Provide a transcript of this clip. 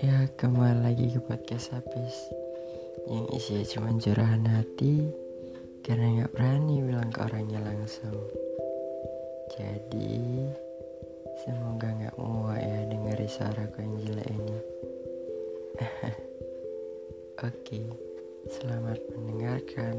Ya kembali lagi ke podcast habis. Yang isinya cuma curahan hati Karena gak berani bilang ke orangnya langsung. Jadi Semoga gak muak ya dengeri suaraku yang jelek ini. Oke Selamat mendengarkan.